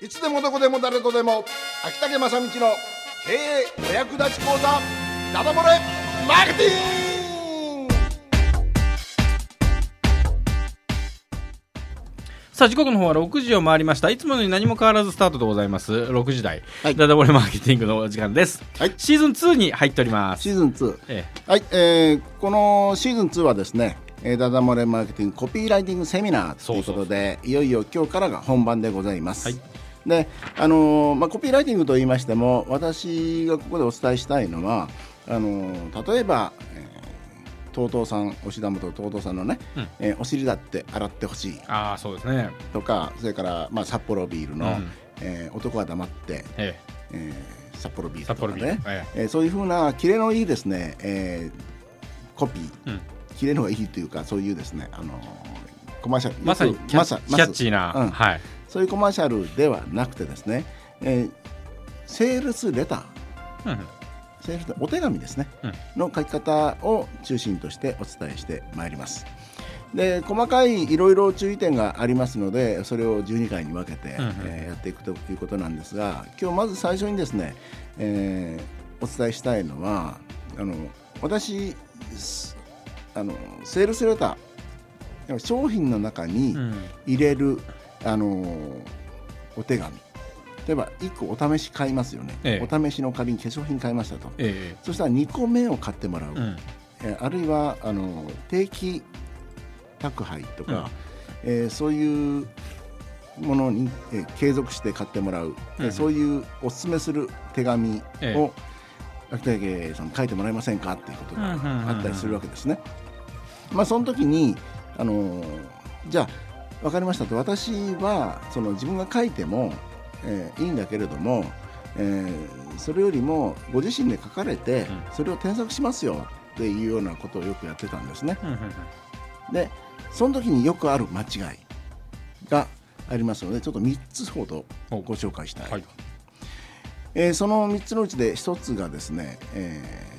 いつでもどこでも誰とでも。秋竹正道の経営お役立ち講座ダダ漏れマーケティング。さあ時刻の方は6時を回りました。いつものように何も変わらずスタートでございます。6時台、はい。ダダ漏れマーケティングのお時間です、はい。シーズン2に入っております。シーズン2えはい、えーこのシーズン2はですねえーダダ漏れマーケティングコピーライティングセミナーということでいよいよ今日からが本番でございます、はいであのーまあ、コピーライティングと言いましても私がここでお伝えしたいのはあのー例えば、えー TOTO さん押田元 TOTO さんのね、うん。えーお尻だって洗ってほしい。ああそうですね。とかそれから、まあ、札幌ビールの、うん。えー男は黙って、ええ。ー札幌ビール札幌ビールとかね、え。えーそういうふうなキレのいいですね、えーコピー。えうん。キレのがいいというかそういうですね、あのーコマーシャル。まさにキャッチーな、うん。はいそういうコマーシャルではなくてですね、えーセールスレター。うん。セールスお手紙ですね、うん。の書き方を中心としてお伝えしてまいります。で細かいいろいろ注意点がありますのでそれを12回に分けて、うんうん。えーやっていくということなんですが今日まず最初にですね、えーお伝えしたいのはあの私すあのセールスレター商品の中にうん。入れる、あのお手紙。例えば1個お試し買いますよね、ええ。お試しの仮に化粧品買いましたと。えそしたら2個目を買ってもらう、えうん。えーあるいはあの定期宅配とか、えーそういうものに、えー継続して買ってもらう、えーうん。そういうおすすめする手紙えを秋田家さん書いてもらえませんかっていうことがうんうんうんうん。あったりするわけですね。まあその時にあのーじゃあ分かりましたと。私はその自分が書いても、えーいいんだけれども、えーそれよりもご自身で書かれて、うん。それを添削しますよっていうようなことをよくやってたんですね。でその時によくある間違いがありますのでちょっと3つほどおご紹介したいと、はい。えーその3つのうちで1つがですね、えー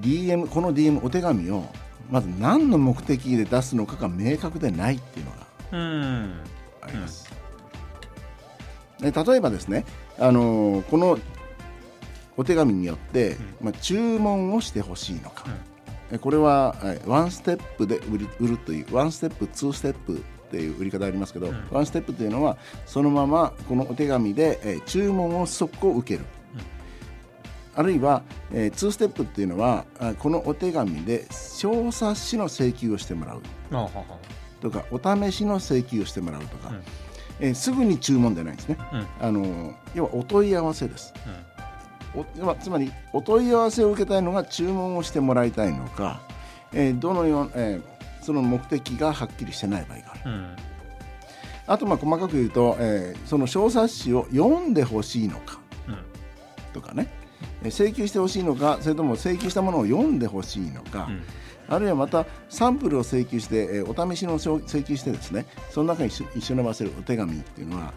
DM この DM お手紙をまず何の目的で出すのかが明確でないっていうのがうん。あります、で例えばですね、あのーこのお手紙によって、まあ、注文をしてほしいのか、えこれははいワンステップで売り売るというワンステップツーステップっていう売り方ありますけど、ワンステップというのはそのままこのお手紙で、えー注文を速攻受ける、あるいは、えー、2ステップっていうのはあこのお手紙で小冊子の請求をしてもらう。あははとかお試しの請求をしてもらうとか、うん。えーすぐに注文でないんですね、うん。あの要はお問い合わせです。おまつまりお問い合わせを受けたいのが注文をしてもらいたいのか、えーどのよう、えーその目的がはっきりしてない場合がある。うん。あとまあ細かく言うと、えーその小冊子を読んでほしいのかうん。とかね。えー請求してほしいのかそれとも請求したものを読んでほしいのか、うんあるいはまたサンプルを請求して、えーお試しの請求してですねその中に一緒に合わせるお手紙っていうのは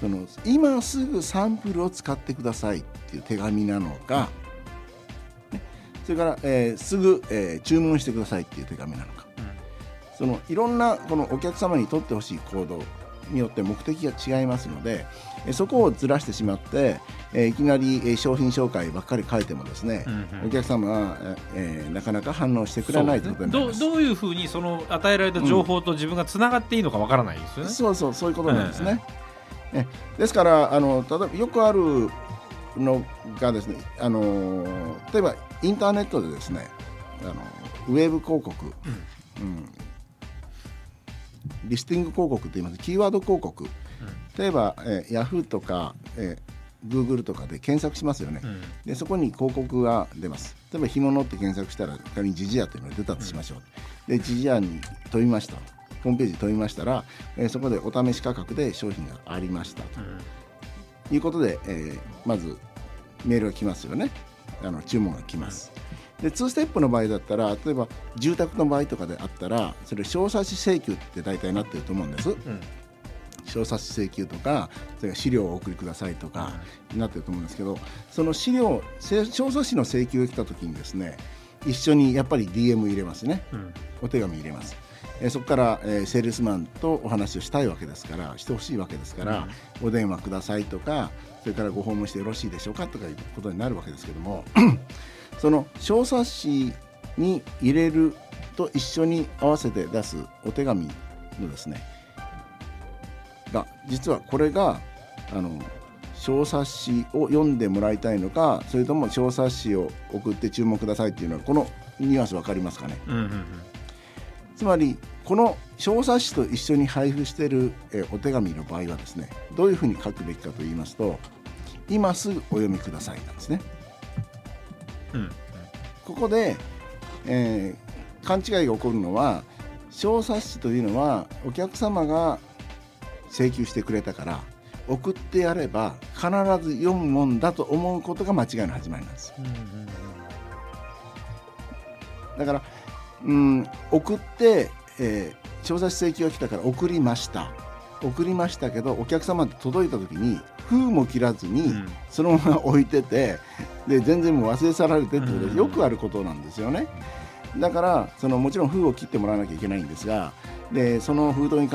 その今すぐサンプルを使ってくださいっていう手紙なのか、ねそれから、えーすぐ、えー注文してくださいっていう手紙なのか。そのいろんなこのお客様に取ってほしい行動によって目的が違いますのでえーそこをずらしてしまって、えーいきなり、えー商品紹介ばっかり書いてもですね、うんうんお客様は、えーなかなか反応してくれないということになります。どうどういうふうにその与えられた情報と自分がつながっていいのかわからないですよね。そうそうそういうことなんですね。えですからあの例えばよくあるのがですねあの例えばインターネットでですねあのウェブ広告、うんリスティング広告と言います。キーワード広告。例えば、えー、ヤフーとか、えー、Google とかで検索しますよね、うん。でそこに広告が出ます。例えば干物って検索したら仮にジジアというのが出たとしましょう、でジジアに飛びました。ホームページに飛びましたら、えーそこでお試し価格で商品がありましたと。いうことで、えーまずメールが来ますよね。あの注文が来ます、で2ステップの場合だったら例えば住宅の場合とかであったらそれ小冊子請求って大体なってると思うんです、うん。小冊子請求とかそれ資料をお送りくださいとかになってると思うんですけどその資料せ小冊子の請求が来た時にですね一緒にやっぱり DM 入れますね。うん。お手紙入れます。えーそこから、えーセールスマンとお話をしたいわけですからしてほしいわけですから、お電話くださいとかそれからご訪問してよろしいでしょうかとかいうことになるわけですけどもその小冊子に入れると一緒に合わせて出すお手紙のですねが実はこれがあの小冊子を読んでもらいたいのかそれとも小冊子を送って注文くださいっていうのはこのニュアンス分かりますかね？うんうんうん。つまりこの小冊子と一緒に配布しているえーお手紙の場合はですねどういうふうに書くべきかと言いますと今すぐお読みくださいなんですねうん。ここで、えー勘違いが起こるのは小冊子というのはお客様が請求してくれたから送ってやれば必ず読むもんだと思うことが間違いの始まりなんですよ。うんうんだからうん送って、えー小冊子請求が来たから送りました送りましたけどお客様に届いた時に封も切らずに、うん。そのまま置いててで全然もう忘れ去られてってことうん。でよくあることなんですよね。だからそのもちろん封を切ってもらわなきゃいけないんですがでその封筒に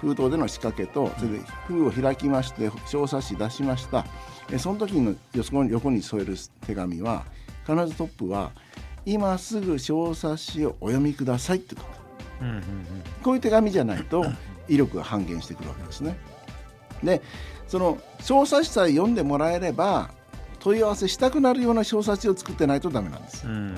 封筒での仕掛けとそれで封を開きまして小冊子出しました。えその時の横に添える手紙は必ずトップは「今すぐ小冊子をお読みください」ってこと。うんうん。こういう手紙じゃないと威力が半減してくるわけですね。でその小冊子さえ読んでもらえれば問い合わせしたくなるような小冊子を作ってないとダメなんです。うんうん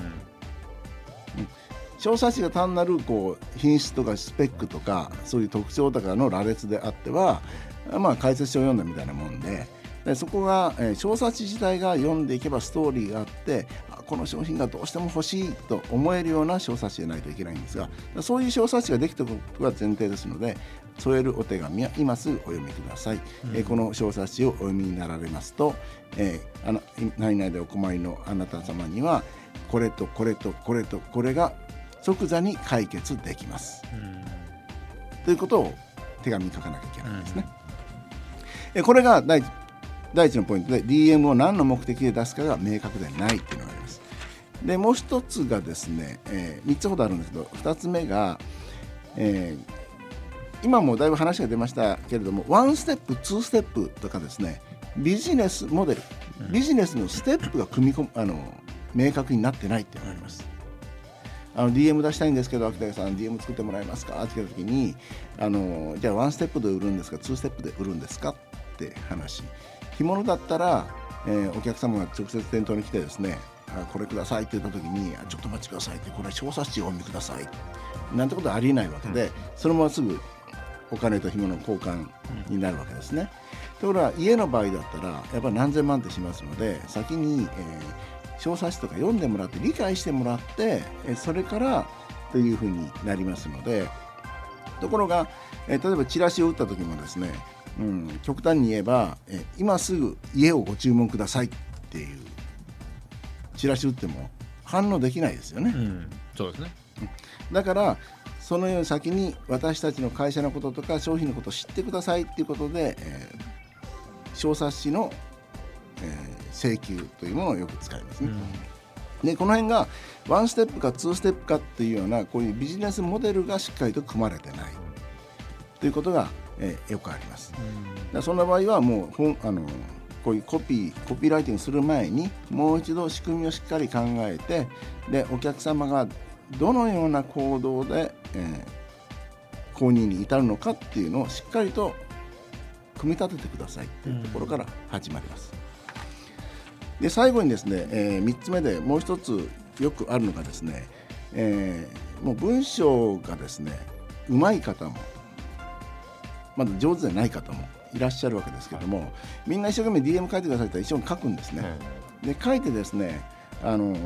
小冊子が単なるこう品質とかスペックとかそういう特徴とかの羅列であってはまあ解説書を読んだみたいなもんででそこが、えー小冊子自体が読んでいけばストーリーがあってあこの商品がどうしても欲しいと思えるような小冊子じゃないといけないんですがそういう小冊子ができておくことが前提ですので添えるお手紙は今すぐお読みください、えーこの小冊子をお読みになられますと、えーあの何々でお困りのあなた様にはこれとこれとこれとこれが即座に解決できます。ということを手紙に書かなきゃいけないんですね。えこれが第第一のポイントで DM を何の目的で出すかが明確でないっていうのがあります。でもう一つがですね、え3つほどあるんですけど2つ目が、えー今もだいぶ話が出ましたけれどもワンステップツーステップとかですねビジネスモデルビジネスのステップが組み込あの明確になってないっていうのがあります。あの DM 出したいんですけど秋田さん DM 作ってもらえますか？って言った時にあのじゃあワンステップで売るんですか？ツーステップで売るんですか？って話干物だったら、えーお客様が直接店頭に来てですねあこれくださいって言った時にあちょっとお待ちくださいってこれ小冊子をお読みくださいなんてことはありえないわけで、そのまますぐお金と干物交換になるわけですね。ところが家の場合だったらやっぱり何千万ってしますので先に、えー小冊子とか読んでもらって理解してもらってえーそれからというふうになりますのでところが、えー例えばチラシを打った時もですね、うん、極端に言えば、えー今すぐ家をご注文くださいっていうチラシ打っても反応できないですよね。うんそうですねだからそのように先に私たちの会社のこととか商品のことを知ってくださいっていうことで、えー小冊子の、えー請求というものをよく使いますね。でこの辺がワンステップかツーステップかっていうようなこういうビジネスモデルがしっかりと組まれてないということが、えーよくあります。だからそんな場合はもう本あのこういうコピーコピーライティングする前にもう一度仕組みをしっかり考えてでお客様がどのような行動で、えー購入に至るのかっていうのをしっかりと組み立ててくださいっていうところから始まります。で最後にですね、え3つ目でもう一つよくあるのがですね、えーもう文章がですねうまい方もまだ上手でない方もいらっしゃるわけですけども、みんな一生懸命 DM 書いてくださいって一緒に書くんですね。で書いてですねあのー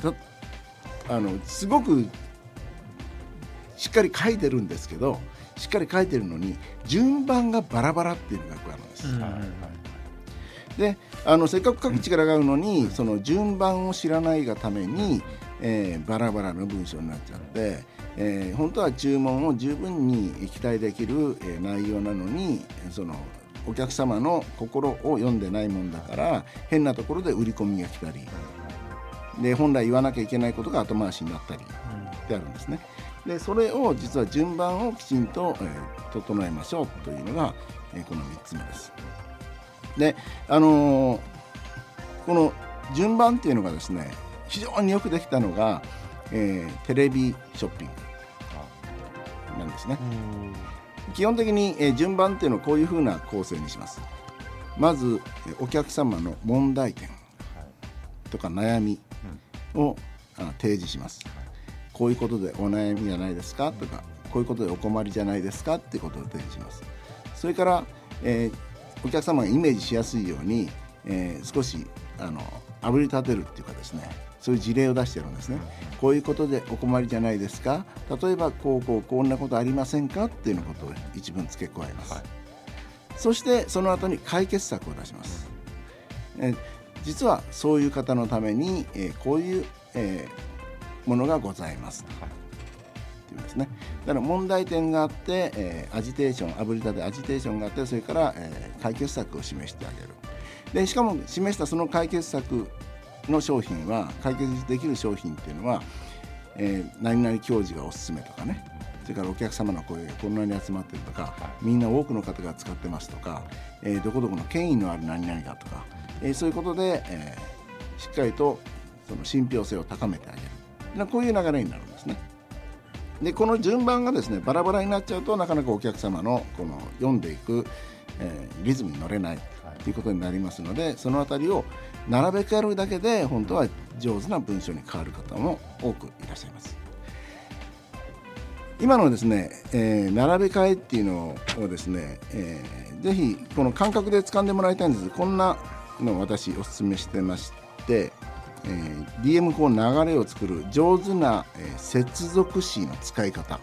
たあのすごくしっかり書いてるんですけどしっかり書いてるのに順番がバラバラっていうのがよくあるんです。であのせっかく書く力があるのにその順番を知らないがために、えーバラバラの文章になっちゃって、えー本当は注文を十分に期待できる、えー内容なのにそのお客様の心を読んでないもんだから変なところで売り込みが来たりで本来言わなきゃいけないことが後回しになったりってあるんですね。でそれを実は順番をきちんと、えー、整えましょうというのが、えー、この3つ目です。であのー、この順番っていうのがですね非常によくできたのが、えー、テレビショッピングなんですね。基本的に、えー、順番っていうのはこういうふうな構成にします。まずお客様の問題点とか悩みを、うん、提示します。こういうことでお悩みじゃないですか？とかこういうことでお困りじゃないですか？っていうことを提示します。それから、えー、お客様がイメージしやすいように、えー、少しあのあぶり立てるっていうかですねそういう事例を出してるんですね、こういうことでお困りじゃないですか？例えばこうこうこんなことありませんか？っていうようなことを一文付け加えます、はい、そしてその後に解決策を出します、え実はそういう方のために、えこういう、えものがございます、はい。っていうんですね。だから問題点があって、えー、アジテーションあぶりたてアジテーションがあってそれから、えー、解決策を示してあげるでしかも示したその解決策の商品は解決できる商品っていうのは、えー、何々教授がおすすめとかね。それからお客様の声がこんなに集まってるとか、みんな多くの方が使ってますとか、えー、どこどこの権威のある何々だとか、えー、そういうことで、えー、しっかりとその信憑性を高めてあげる。こういう流れになるんですね。でこの順番がですねバラバラになっちゃうとなかなかお客様のこの読んでいく、えー、リズムに乗れない。ということになりますのでその辺りを並べ替えるだけで本当は上手な文章に変わる方も多くいらっしゃいます。今のですね、えー、並べ替えっていうのをですね、えー、ぜひこの感覚で掴んでもらいたいんですこんなの私お勧めしてまして、えー、DM こう流れを作る上手な、え、接続詞の使い方。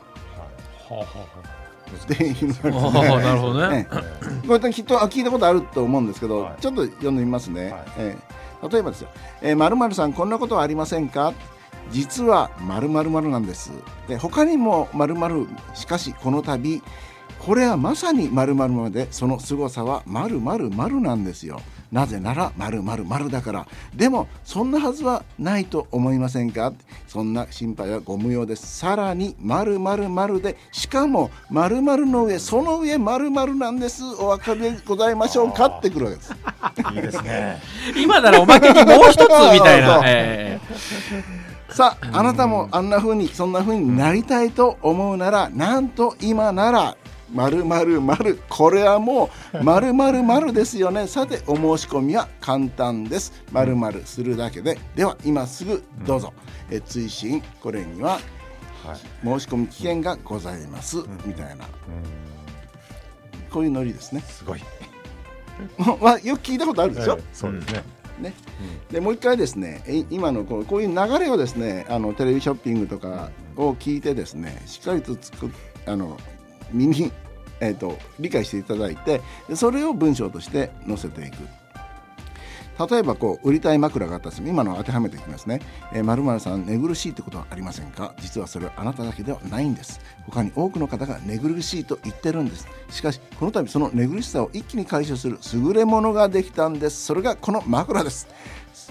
って言いますね。なるほどね。これきっと聞いたことあると思うんですけど、はい、ちょっと読んでみますね。はい、えー、例えばですよ、えー、〇〇さんこんなことはありませんか？実は〇〇〇なんです。で他にも〇〇しかしこの度これはまさに〇〇までその凄さは〇〇〇なんですよ。なぜなら〇〇〇だから。でもそんなはずはないと思いませんか？そんな心配はご無用です。さらに〇〇〇でしかも〇〇の上その上〇〇なんです。お分かりでございましょうか？ってくるわけです。いいですね。今ならおまけにもう一つみたいな、えー、さああなたもあんなふうにそんなふうになりたいと思うならなんと今ならまるまるまるこれはもうまるまるまるですよね。さてお申し込みは簡単です。まるまるするだけで。では今すぐどうぞ、うん、え追伸。これには、申し込み期限がございます、みたいな、こういうノリですね。すごい。まあ、よく聞いたことあるでしょ、えそうですね。ね、でもう一回ですね今のこうこういう流れをですねあのテレビショッピングとかを聞いてですねしっかりとつくあの身に、えーと、理解していただいてそれを文章として載せていく。例えばこう売りたい枕があったら今の当てはめていきますね「まる、ー、さん寝苦しいってことはありませんか？実はそれはあなただけではないんです。他に多くの方が寝苦しいと言ってるんです。しかしこの度その寝苦しさを一気に解消する優れものができたんです。それがこの枕です。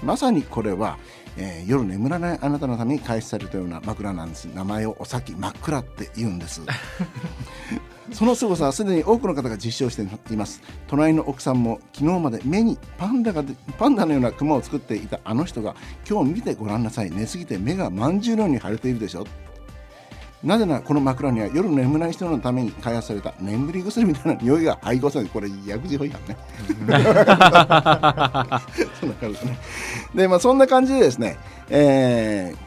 まさにこれはえー、夜眠らないあなたのために開始されたような枕なんです。名前をお先真っ暗って言うんです。その凄さはすでに多くの方が実証しています。隣の奥さんも昨日まで目にパンダがパンダのようなクマを作っていたあの人が今日見てごらんなさい。寝すぎて目がまんじゅうのように腫れているでしょ。なぜならこの枕には夜眠らない人のために開発された眠り薬みたいな匂いが配合されてこれ薬事法違反ね。そんな感じですね。でまあそんな感じでですね、えー、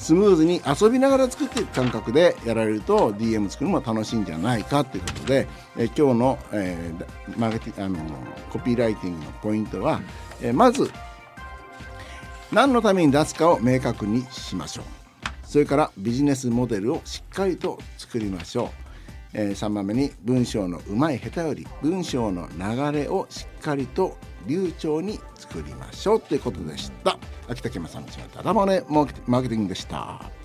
スムーズに遊びながら作っていく感覚でやられると DM 作るのも楽しいんじゃないかということで、え、今日の,、えー、マーケティあのコピーライティングのポイントは、え、まず何のために出すかを明確にしましょう。それからビジネスモデルをしっかりと作りましょう、えー、3番目に文章のうまい下手より文章の流れをしっかりと流暢に作りましょうということでした秋田県さんのただもねマーケティングでした。